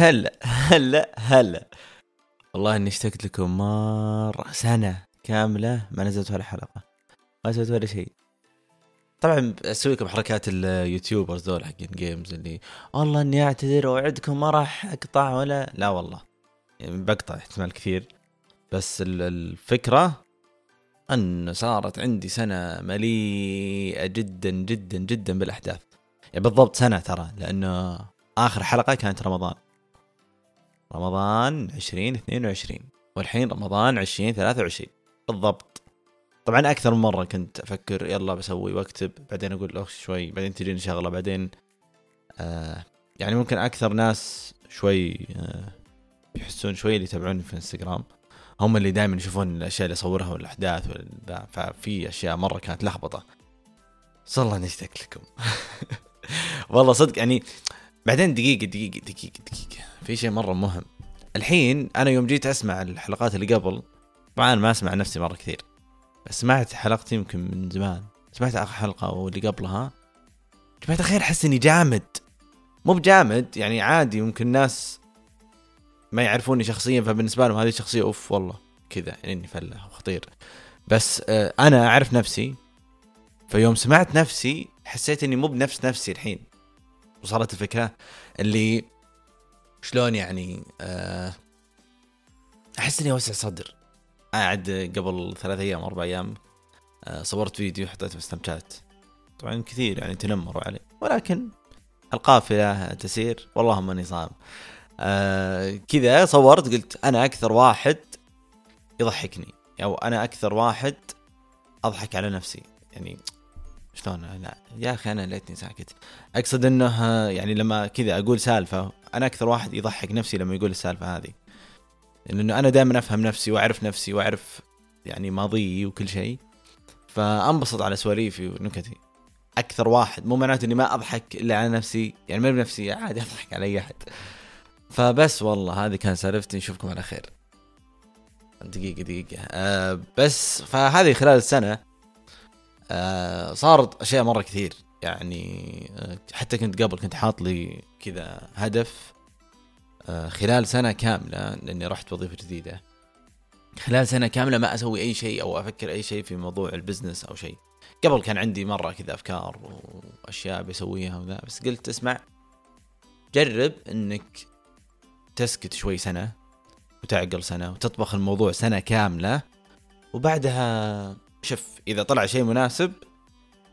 هلا هلا هلا والله إني اشتقت لكم مرة سنة كاملة ما نزلت ولا حلقة ما سويت ولا شيء. طبعا أسوي لكم حركات ال YouTubers ذول حقين games اللي والله إني أعتذر واوعدكم ما راح أقطع ولا لا والله يعني بقطع احتمال كثير. بس الفكرة إن صارت عندي سنة مليئة جدا جدا جدا بالأحداث. يعني بالضبط سنة ترى لأنه آخر حلقة كانت رمضان. رمضان 2022 والحين رمضان 2023 بالضبط. طبعا أكثر من مرة كنت أفكر يلا بسوي واكتب بعدين أقول له شوي بعدين تجيني شغلة بعدين آه يعني ممكن أكثر ناس شوي آه يحسون شوي اللي يتابعوني في إنستغرام. هم اللي دائما يشوفون الأشياء اللي أصورها والأحداث ففي أشياء مرة كانت لخبطة. صلى الله نشتاق لكم والله صدق يعني بعدين دقيقة دقيقة دقيقة دقيقة. في شيء مرة مهم. الحين أنا يوم جيت أسمع الحلقات اللي قبل طبعا ما أسمع نفسي مرة كثير بس سمعت حلقتي يمكن من زمان. سمعت آخر حلقة واللي قبلها. جماعة الخير أحس إني جامد. مو بجامد يعني عادي يمكن ناس ما يعرفوني شخصيا فبالنسبة لهم هذه الشخصيه أوف والله كذا يعني إني فلة وخطير. بس آه أنا أعرف نفسي فيوم سمعت نفسي حسيت إني مو بنفس نفسي الحين. وصلت الفكرة اللي شلون يعني آه أحس إني أوسع صدر. قاعد قبل ثلاث أيام أربع أيام آه صورت فيديو حطيته في سناب شات طبعا كثير يعني تنمروا عليه. ولكن القافلة تسير والله ماني صام آه كذا صورت قلت أنا أكثر واحد يضحكني أو أنا أكثر واحد أضحك على نفسي. يعني شلون؟ لا يا أخي أنا ليتني ساكت. أقصد إنه يعني لما كذا أقول سالفة أنا أكثر واحد يضحك نفسي لما يقول السالفة هذه. لأنه أنا دائما أفهم نفسي وأعرف نفسي وأعرف يعني ماضيي وكل شيء. فأنبسط على سواليفي ونكتي. أكثر واحد مو معناته إني ما أضحك إلا على نفسي يعني ما بنفسي عادي أضحك على أي أحد. فبس والله هذه كان سالفتي. نشوفكم على خير. دقيقة دقيقة. أه بس فهذه خلال السنة صارت أشياء مرة كثير. يعني أه حتى كنت قبل كنت حاط لي كذا هدف أه خلال سنة كاملة لأني رحت وظيفة جديدة. خلال سنة كاملة ما أسوي أي شيء أو أفكر أي شيء في موضوع البزنس أو شيء. قبل كان عندي مرة كذا أفكار وأشياء بسويها وذا بس قلت أسمع جرب أنك تسكت شوي سنة وتعقل سنة وتطبخ الموضوع سنة كاملة وبعدها شوف إذا طلع شيء مناسب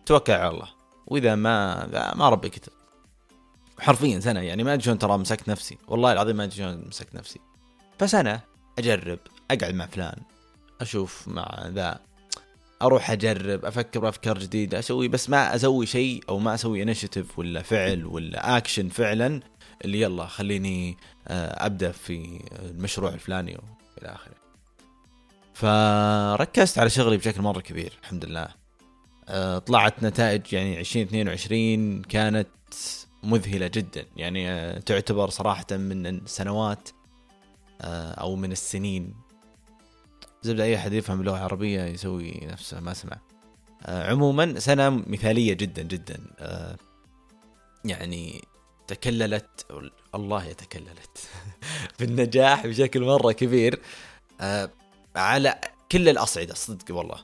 توكل على الله. وإذا ما ما ربي كتب. حرفيا سنة يعني ما أدري شلون ترى مسكت نفسي. والله العظيم ما أدري شلون مسكت نفسي. فسنة أجرب أقعد مع فلان أشوف مع ذا أروح أجرب أفكر بأفكار جديدة أسوي بس ما أسوي شيء أو ما أسوي initiative ولا فعل ولا اكشن فعلا اللي يلا خليني أبدأ في المشروع الفلاني وإلى آخره. فركزت على شغلي بشكل مرة كبير الحمد لله. طلعت نتائج يعني 2022 كانت مذهلة جدا. يعني تعتبر صراحة من السنوات أو من السنين. زبدة أي أحد يفهم اللغة العربية يسوي نفسه ما سمع. آه عموما سنة مثالية جدا جدا. آه يعني تكللت الله يتكللت بالنجاح بشكل مرة كبير. آه على كل الأصعدة صدق والله.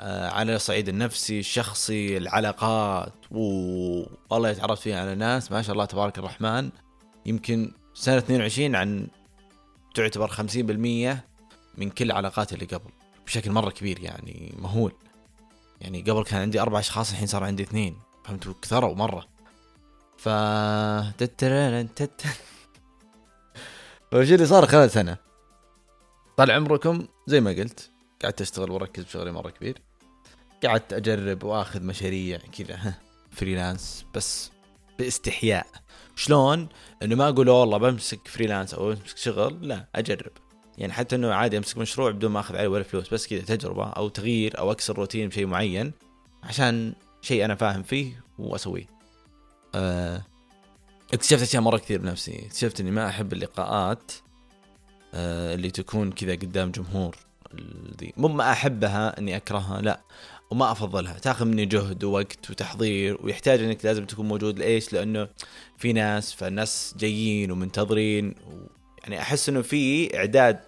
آه على الصعيد النفسي الشخصي العلاقات والله تعرفت فيها على ناس ما شاء الله تبارك الرحمن. يمكن سنة 22 عن تعتبر 50% من كل علاقاتي اللي قبل بشكل مرة كبير يعني مهول. يعني قبل كان عندي أربع أشخاص الحين صار عندي اثنين. فهمتوا كثروا مرة. ف فشو اللي صار خلال سنة؟ طال عمركم زي ما قلت قعدت أشتغل وأركز بشغلي مرة كبير. قعدت أجرب وأخذ مشاريع كذا فريلانس بس باستحياء. شلون؟ إنه ما أقول والله بمسك فريلانس أو بمسك شغل لا أجرب. يعني حتى إنه عادي أمسك مشروع بدون ما أخذ عليه ولا فلوس بس كذا تجربة أو تغيير أو أكسر روتين بشيء معين عشان شيء أنا فاهم فيه وأسويه. أه اكتشفت أشياء مرة كثير بنفسي، اكتشفت إني ما أحب اللقاءات. اللي تكون كذا قدام جمهور دي. مو ما أحبها إني أكرهها لا. وما أفضلها. تاخذ مني جهد ووقت وتحضير ويحتاج إنك لازم تكون موجود لإيش؟ لأنه في ناس فالناس جايين ومنتظرين و يعني أحس إنه في إعداد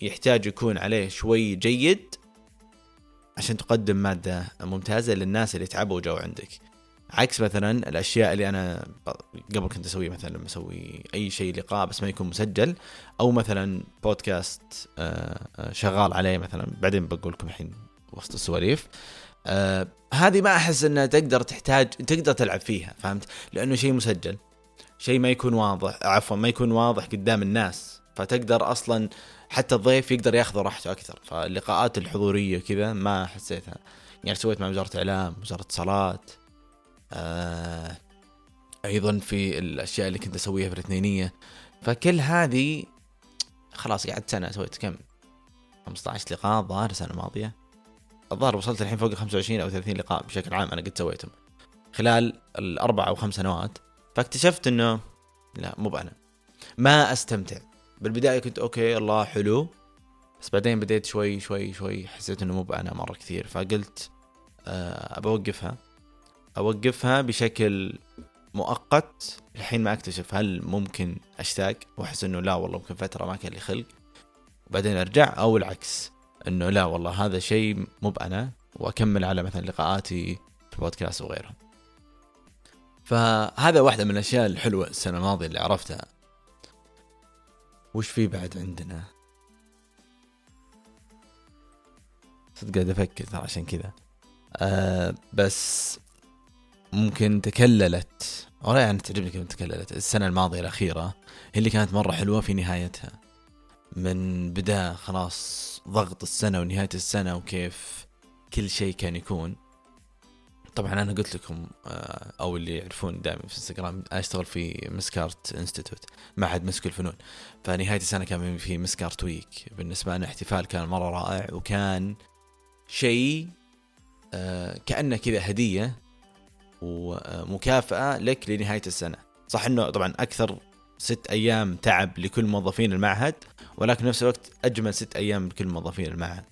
يحتاج يكون عليه شوي جيد عشان تقدم مادة ممتازة للناس اللي تعبوا وجو عندك. عكس مثلا الأشياء اللي أنا قبل كنت اسويها مثلا لما أسوي أي شيء لقاء بس ما يكون مسجل أو مثلا بودكاست آه، آه، شغال عليه مثلا. بعدين بقول لكم الحين وسط السواليف. آه هذه ما أحس إنها تقدر تحتاج تقدر تلعب فيها فهمت؟ لأنه شيء مسجل. شيء ما يكون واضح عفوا ما يكون واضح قدام الناس. فتقدر أصلا حتى الضيف يقدر ياخذ راحته أكثر. فاللقاءات الحضورية كذا ما حسيتها. يعني سويت مع وزارة إعلام وزارة اتصالات. آه أيضا في الأشياء اللي كنت أسويها في الأثنينية. فكل هذه خلاص قعدت سنة سويت كم؟ 15 لقاء ظاهر السنة الماضية. الظاهر وصلت الحين فوق 25 أو 30 لقاء بشكل عام أنا قد سويتهم. خلال الأربع أو خمس سنوات. فاكتشفت إنه لا مو بأنا. ما أستمتع. بالبداية كنت okay الله حلو. بس بعدين بديت شوي شوي شوي حسيت إنه مو بأنا مرة كثير. فقلت أه أبى أوقفها بشكل مؤقت الحين ما أكتشف هل ممكن أشتاق وأحس إنه لا والله ممكن فترة ما كان لي خلق. وبعدين أرجع أو العكس إنه لا والله هذا شيء مو بأنا وأكمل على مثلا لقاءاتي في البودكاست وغيرها. فهذا واحدة من الأشياء الحلوة السنة الماضية اللي عرفتها. وش في بعد عندنا؟ صدق قاعد أفكر ترى عشان كذا. آه بس ممكن تكللت. والله يعني تعجبني كيف تكللت. السنة الماضية الأخيرة هي اللي كانت مرة حلوة في نهايتها. من بداية خلاص ضغط السنة ونهاية السنة وكيف كل شيء كان يكون. طبعا أنا قلت لكم آه، أو اللي يعرفون دائما في إنستغرام أنا أشتغل في Misk Art Institute معهد مسك الفنون. فنهاية السنة كان في Misk Art Week. بالنسبة لنا احتفال كان مرة رائع وكان شيء آه، كأنه كذا هدية ومكافأة لك لنهاية السنة. صح إنه طبعا أكثر ست أيام تعب لكل موظفين المعهد ولكن نفس الوقت أجمل ست أيام لكل موظفين المعهد.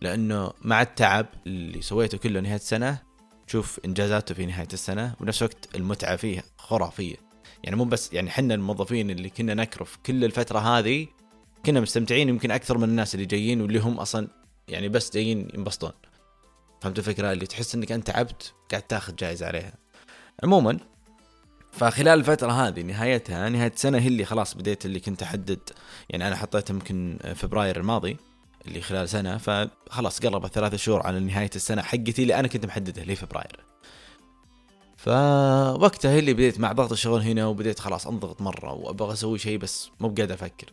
لأنه مع التعب اللي سويته كله نهاية السنة تشوف إنجازاته في نهاية السنة وبنفس الوقت المتعة فيه خرافية. يعني مو بس يعني حنا الموظفين اللي كنا نكرف كل الفترة هذه كنا مستمتعين يمكن أكثر من الناس اللي جايين واللي هم أصلا يعني بس جايين ينبسطون. فهمت الفكرة؟ اللي تحس إنك أنت تعبت قاعد تاخذ جائزه عليها. عموما فخلال الفترة هذه نهايتها نهاية السنة هي اللي خلاص بديت اللي كنت أحدد. يعني أنا حطيتها يمكن فبراير الماضي اللي خلال سنة فخلاص قربت ثلاثة شهور على نهاية السنة حقتي اللي أنا كنت محددها لي فبراير. فوقتها هي اللي بديت مع ضغط الشغل هنا وبديت خلاص أنضغط مرة وأبغى أسوي شيء بس مو بقادر أفكر.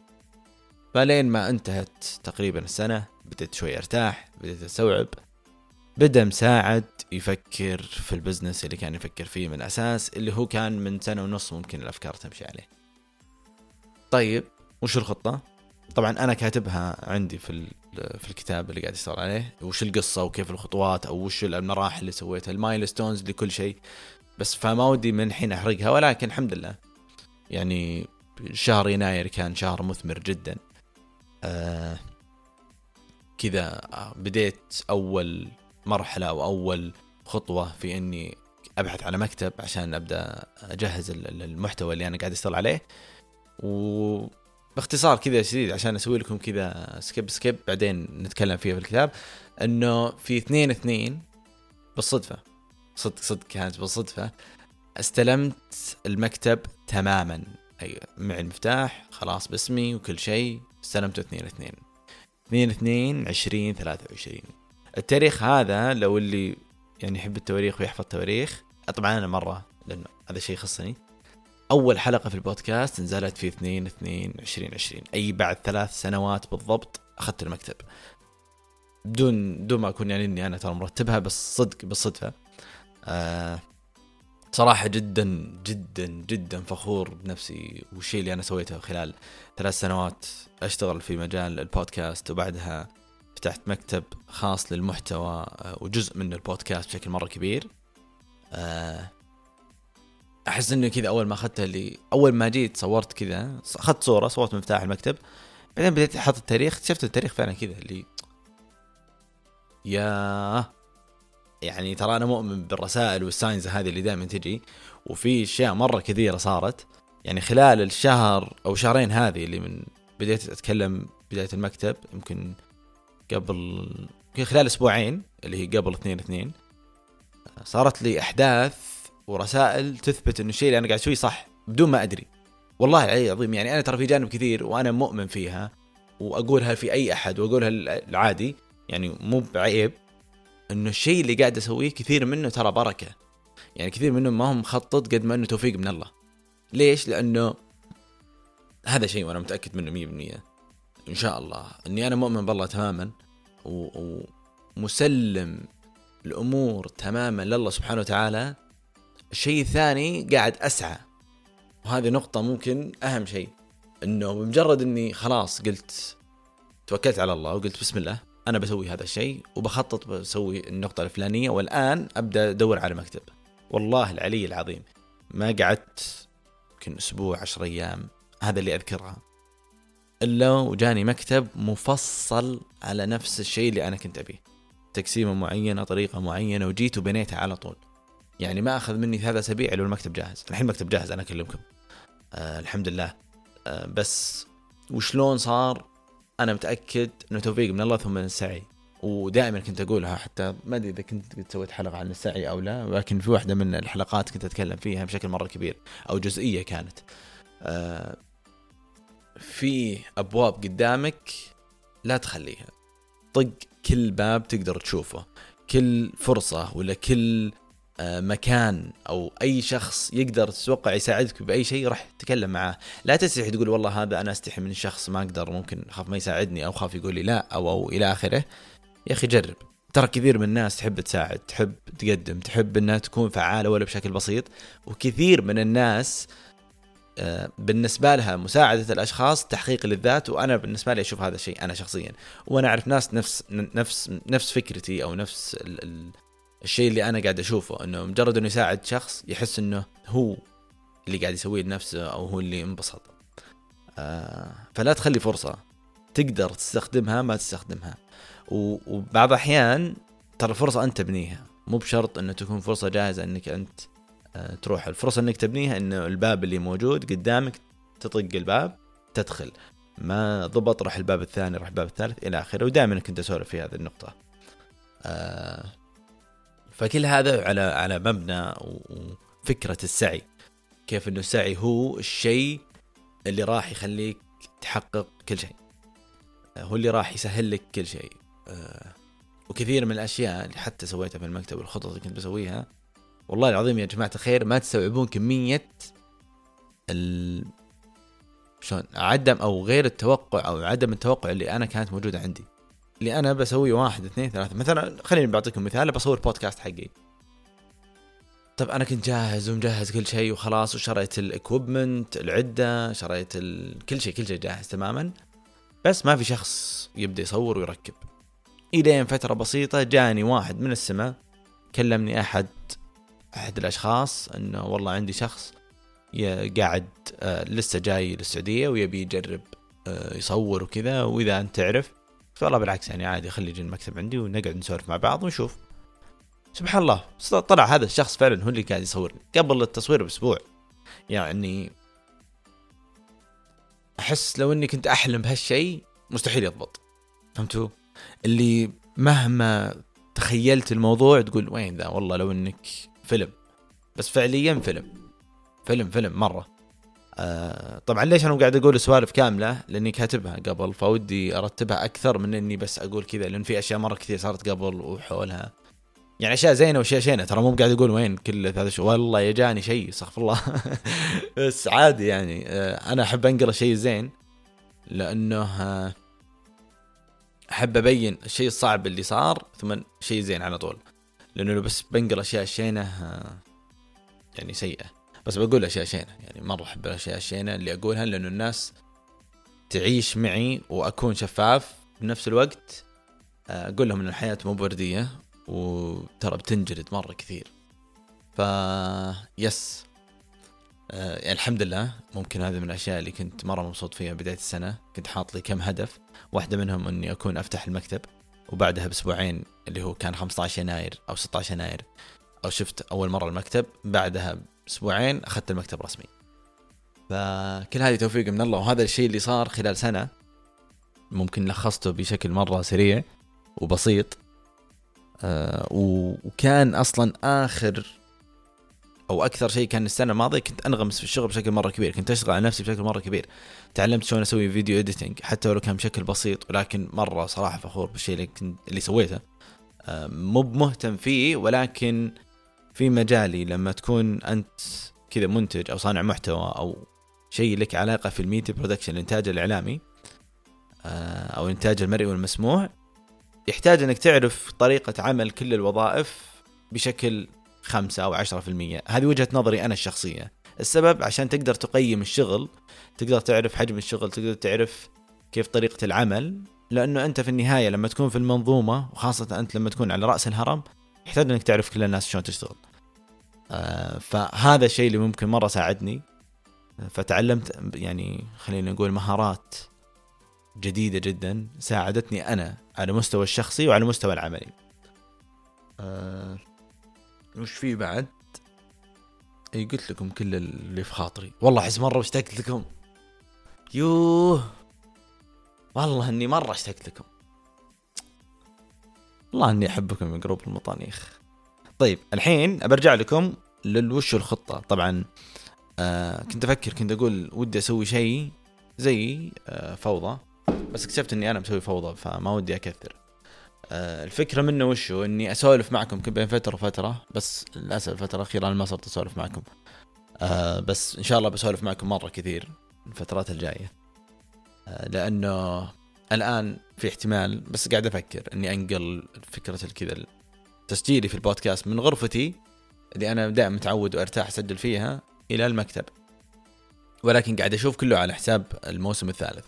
فلين ما انتهت تقريبا السنة بديت شوي أرتاح بديت أستوعب. بدأ مساعد يفكر في ال business اللي كان يفكر فيه من أساس اللي هو كان من سنة ونص ممكن الأفكار تمشي عليه. طيب وش الخطة؟ طبعا أنا كاتبها عندي في في الكتاب اللي قاعد اشتغل عليه وش القصة وكيف الخطوات أو وش المراحل اللي سويتها ال milestones لكل شيء بس فما ودي من الحين أحرقها ولكن الحمد لله. يعني شهر يناير كان شهر مثمر جدا. آه كذا بديت أول مرحلة أو أول خطوة في إني أبحث على مكتب عشان أبدأ أجهز المحتوى اللي أنا قاعد أشتغل عليه. و باختصار كذا شديد عشان أسوي لكم كذا skip skip بعدين نتكلم فيها في الكتاب. إنه في اثنين اثنين بالصدفة صدق صدق كانت بالصدفة استلمت المكتب تماما. اي معي المفتاح خلاص باسمي وكل شيء استلمته اثنين اثنين. اثنين اثنين عشرين ثلاثة وعشرين. التاريخ هذا لو اللي يعني يحب التواريخ ويحفظ التواريخ طبعا أنا مرة لأنه هذا شيء يخصني. أول حلقة في البودكاست نزلت في 2 2 2020 أي بعد ثلاث سنوات بالضبط أخذت المكتب. بدون بدون ما أكون يعني إني أنا ترى مرتبها بس صدق بالصدفة. آه صراحة جدا جدا جدا فخور بنفسي والشيء اللي أنا سويته خلال ثلاث سنوات أشتغل في مجال البودكاست وبعدها فتحت مكتب خاص للمحتوى آه، وجزء من البودكاست بشكل مرة كبير. آه أحس انه كذا أول ما أخذتها اللي أول ما جيت صورت كذا أخذت صورة صورت مفتاح المكتب. بعدين بديت أحط التاريخ اكتشفت التاريخ فعلا كذا اللي يا يعني ترى أنا مؤمن بالرسائل والساينز هذه اللي دائما تجي وفي أشياء مرة كثيرة صارت. يعني خلال الشهر أو شهرين هذه اللي من بديت أتكلم بداية المكتب يمكن قبل خلال أسبوعين اللي هي قبل اثنين اثنين صارت لي أحداث ورسائل تثبت إنه الشيء اللي أنا قاعد أسويه صح بدون ما أدري. والله العلي العظيم يعني أنا ترى في جانب كثير وأنا مؤمن فيها وأقولها في أي أحد وأقولها العادي يعني مو بعيب إنه الشيء اللي قاعد أسويه كثير منه ترى بركة. يعني كثير منه ما هو مخطط قد ما إنه توفيق من الله. ليش؟ لأنه هذا شيء وأنا متأكد منه 100% إن شاء الله. إني أنا مؤمن بالله تماما. ومسلم الأمور تماما لله سبحانه وتعالى الشيء الثاني قاعد أسعى. وهذه نقطة ممكن أهم شيء إنه بمجرد إني خلاص قلت توكلت على الله وقلت بسم الله أنا بسوي هذا الشيء وبخطط بسوي النقطة الفلانية والآن أبدأ أدور على مكتب. والله العلي العظيم ما قعدت يمكن أسبوع عشر أيام هذا اللي اذكرها إلا وجاني مكتب مفصل على نفس الشيء اللي أنا كنت أبيه. تقسيمة معينة طريقة معينة وجيت وبنيتها على طول. يعني ما أخذ مني ثلاثة أسابيع لو المكتب جاهز. الحين المكتب جاهز أنا أكلمكم. آه الحمد لله. آه بس وشلون صار؟ أنا متأكد إنه توفيق من الله ثم من السعي. ودائما كنت أقولها حتى ما أدري إذا كنت قد سويت حلقة عن السعي أو لا ولكن في واحدة من الحلقات كنت أتكلم فيها بشكل مرة كبير أو جزئية كانت. آه في أبواب قدامك لا تخليها. طق كل باب تقدر تشوفه. كل فرصة ولا كل آه، مكان أو أي شخص يقدر تتوقع يساعدك بأي شيء راح تتكلم معاه. لا تستحي تقول والله هذا أنا أستحي من الشخص ما أقدر ممكن أخاف ما يساعدني أو خاف يقول لي لا أو أو إلى آخره. يا أخي جرب. ترى كثير من الناس تحب تساعد تحب تقدم تحب إنها تكون فعالة ولو بشكل بسيط. وكثير من الناس بالنسبة لها مساعدة الأشخاص تحقيق للذات وأنا بالنسبة لي أشوف هذا الشيء أنا شخصيا. وأنا أعرف ناس نفس نفس نفس فكرتي أو نفس ال ال الشيء اللي أنا قاعد أشوفه إنه مجرد إنه يساعد شخص يحس إنه هو اللي قاعد يسويه لنفسه أو هو اللي انبسط آه فلا تخلي فرصة تقدر تستخدمها ما تستخدمها. وبعض الأحيان ترى الفرصه أنت تبنيها مو بشرط إنه تكون فرصة جاهزة إنك أنت آه تروح. الفرصة إنك تبنيها إنه الباب اللي موجود قدامك تطق الباب تدخل. ما ضبط راح الباب الثاني راح الباب الثالث إلى آخره. ودائما كنت أسولف في هذه النقطة. آه فكل هذا على على مبنى وفكرة السعي. كيف إنه السعي هو الشيء اللي راح يخليك تحقق كل شيء. هو اللي راح يسهل لك كل شيء. آه، وكثير من الأشياء اللي حتى سويتها في المكتب والخطط اللي كنت بسويها والله العظيم يا جماعة الخير ما تستوعبون كمية ال شلون عدم أو غير التوقع أو عدم التوقع اللي أنا كانت موجودة عندي. اللي أنا بسويه واحد اثنين ثلاثة. مثلا خليني بعطيكم مثال بصور بودكاست حقي. طب أنا كنت جاهز ومجهز كل شيء وخلاص وشريت الاكوبمنت العدة شريت ال... كل شيء كل شيء جاهز تماما. بس ما في شخص يبدأ يصور ويركب. الين فترة بسيطة جاني واحد من السماء كلمني أحد. أحد الأشخاص إنه والله عندي شخص قاعد آه لسه جاي للسعودية ويبي يجرب آه يصور وكذا وإذا أنت تعرف والله بالعكس يعني عادي خلي يجي المكتب عندي ونقعد نسولف مع بعض ونشوف. سبحان الله طلع هذا الشخص فعلا هو اللي قاعد يصورني قبل التصوير بأسبوع. يعني أحس لو إني كنت أحلم بهالشيء مستحيل يضبط. فهمتوا؟ اللي مهما تخيلت الموضوع تقول وين ذا؟ والله لو إنك فيلم. بس فعليا فيلم. فيلم فيلم مرة. آه طبعا ليش أنا قاعد أقول سوالف كاملة؟ لأني كاتبها قبل فودي أرتبها أكثر من إني بس أقول كذا لأن في أشياء مرة كثير صارت قبل وحولها. يعني أشياء زينة وأشياء شينة ترى مو قاعد أقول وين كل هذا الشيء والله يجاني شيء استغفر الله. بس عادي يعني. آه أنا أحب أنقل الشيء زين لأنه آه أحب أبين الشيء الصعب اللي صار ثم شيء زين على طول. لأنه لو بس بنقل أشياء شينة آه يعني سيئة. بس بقول أشياء شينة يعني مره احب الاشياء الشينه اللي أقولها لأنه الناس تعيش معي وأكون شفاف بنفس الوقت آه، أقول لهم إن الحياة مو ورديه وترى بتنجلد مرة كثير. ف يس. آه يعني الحمد لله ممكن هذه من الأشياء اللي كنت مرة مبسوط فيها بداية السنة. كنت حاط لي كم هدف. واحدة منهم إني أكون أفتح المكتب وبعدها بأسبوعين اللي هو كان 15 يناير أو 16 يناير. أو شفت أول مرة المكتب بعدها أسبوعين أخذت المكتب رسمي. فكل هذه توفيق من الله. وهذا الشيء اللي صار خلال سنة. ممكن لخصته بشكل مرة سريع وبسيط. آه وكان أصلا آخر أو أكثر شيء كان السنة الماضية كنت أنغمس في الشغل بشكل مرة كبير. كنت أشتغل على نفسي بشكل مرة كبير. تعلمت شلون أسوي video editing حتى لو كان بشكل بسيط ولكن مرة صراحة فخور بالشيء اللي كنت اللي سويته. مو مهتم فيه ولكن في مجالي لما تكون أنت كذا منتج أو صانع محتوى أو شيء لك علاقة في ال media production الإنتاج الإعلامي آه، أو الانتاج المرئي والمسموع يحتاج إنك تعرف طريقة عمل كل الوظائف بشكل خمسة أو عشرة في المية. هذه وجهة نظري أنا الشخصية. السبب عشان تقدر تقيم الشغل تقدر تعرف حجم الشغل تقدر تعرف كيف طريقة العمل لأنه أنت في النهاية لما تكون في المنظومة وخاصة أنت لما تكون على رأس الهرم يحتاج أنك تعرف كل الناس شلون تشتغل. آه فهذا الشيء اللي ممكن مرة ساعدني. فتعلمت يعني خلينا نقول مهارات جديدة جدا ساعدتني أنا على مستوى الشخصي وعلى مستوى العملي. آه وش في بعد؟ اي قلت لكم كل اللي في خاطري. والله احس مرة اشتقت لكم. يوه. والله إني مرة اشتقت لكم. والله إني أحبكم من قلوب المطانيخ. طيب الحين برجع لكم للوش الخطه طبعا آه كنت أفكر كنت أقول ودي أسوي شيء زي آه فوضى بس اكتشفت إني أنا مسوي فوضى فما ودي أكثر. آه، الفكرة منه وشو إني أسولف معكم بين فترة وفترة بس للأسف الفترة الأخيرة أنا ما صرت أسولف معكم. آه، بس إن شاء الله بسولف معكم مرة كثير الفترات الجاية. لأنه الآن في احتمال بس قاعد أفكر إني أنقل فكرة الكذا تسجيلي في البودكاست من غرفتي اللي أنا دائما متعود وأرتاح أسجل فيها إلى المكتب. ولكن قاعد أشوف كله على حساب الموسم الثالث.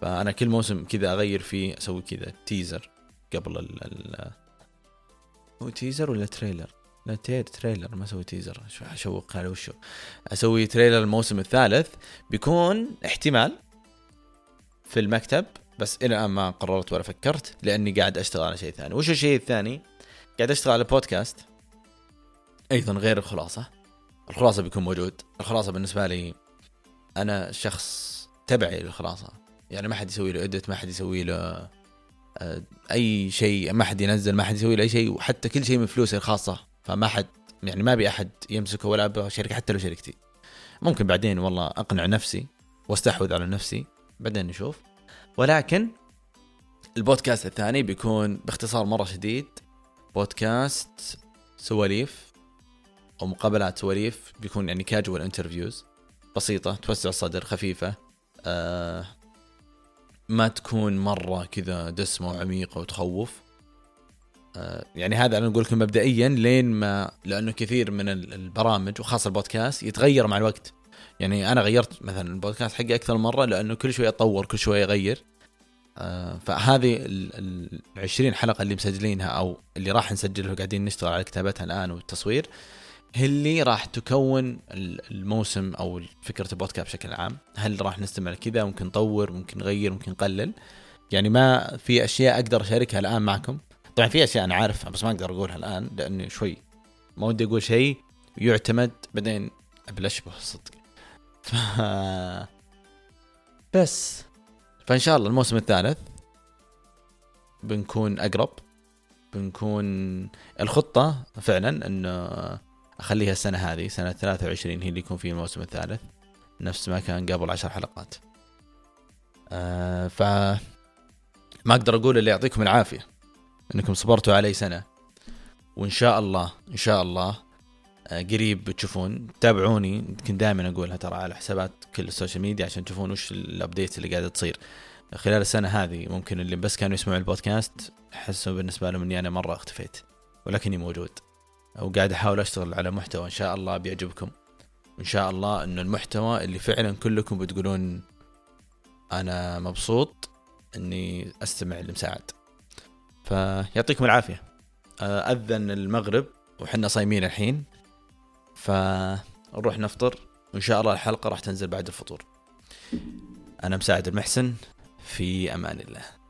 فأنا كل موسم كذا أغير فيه أسوي كذا teaser قبل ال هو teaser ولا trailer؟ لا trailer ما أسوي teaser شو أشوق على وشو. أسوي trailer الموسم الثالث بيكون احتمال في المكتب بس إلى الآن ما قررت ولا فكرت لأني قاعد أشتغل على شيء ثاني. وش الشيء الثاني؟ قاعد أشتغل على بودكاست. أيضا غير الخلاصة. الخلاصة بيكون موجود. الخلاصة بالنسبة لي أنا شخص تبعي للخلاصة. يعني ما حد يسوي له إديت ما حد يسوي له آه، أي شيء ما حد ينزل ما حد يسوي له أي شيء وحتى كل شيء من فلوسي الخاصة. فما حد يعني ما أبي أحد يمسكه ولا شركه حتى لو شركتي ممكن بعدين والله أقنع نفسي وأستحوذ على نفسي. بعدين نشوف. ولكن البودكاست الثاني بيكون باختصار مرة شديد. بودكاست سواليف أو مقابلات سواليف بيكون يعني casual interviews بسيطة توسع الصدر خفيفة. آه ما تكون مرة كذا دسمة وعميقة وتخوف. آه، يعني هذا أنا أقول لكم مبدئيا لين ما لأنه كثير من البرامج وخاصة البودكاست يتغير مع الوقت. يعني أنا غيرت مثلا البودكاست حقي أكثر مرة لأنه كل شوي اتطور كل شوي أغير. آه، فهذه ال 20 حلقة اللي مسجلينها أو اللي راح نسجلها وقاعدين نشتغل على كتابتها الآن والتصوير هي اللي راح تكون الموسم أو فكرة البودكاست بشكل عام. هل راح نستمر كذا ممكن نطور ممكن نغير ممكن نقلل. يعني ما في أشياء أقدر أشاركها الآن معكم. طبعا في أشياء أنا عارفها بس ما أقدر أقولها الآن لأنه شوي ما ودي أقول شيء يعتمد بعدين ابلشبه صدق. ف... بس. فإن شاء الله الموسم الثالث بنكون أقرب. بنكون الخطة فعلا إنه أخليها السنة هذه سنة 23 هي اللي يكون فيه الموسم الثالث. نفس ما كان قبل عشر حلقات. آه ف ما أقدر أقول إلا يعطيكم العافية. إنكم صبرتوا علي سنة. وإن شاء الله إن شاء الله قريب بتشوفون تابعوني كنت دائما أقولها ترى على حسابات كل ال social media عشان تشوفون وش ال update اللي قاعدة تصير. خلال السنة هذه ممكن اللي بس كانوا يسمعوا البودكاست حسوا بالنسبة لهم إني أنا مرة اختفيت ولكني موجود. وقاعد أحاول أشتغل على محتوى إن شاء الله بيعجبكم. إن شاء الله انه المحتوى اللي فعلا كلكم بتقولون أنا مبسوط إني أستمع لمساعد. فيعطيكم العافية. أذن المغرب وحنا صايمين الحين. فنروح نفطر. وإن شاء الله الحلقة راح تنزل بعد الفطور. أنا مساعد المحسن. في أمان الله.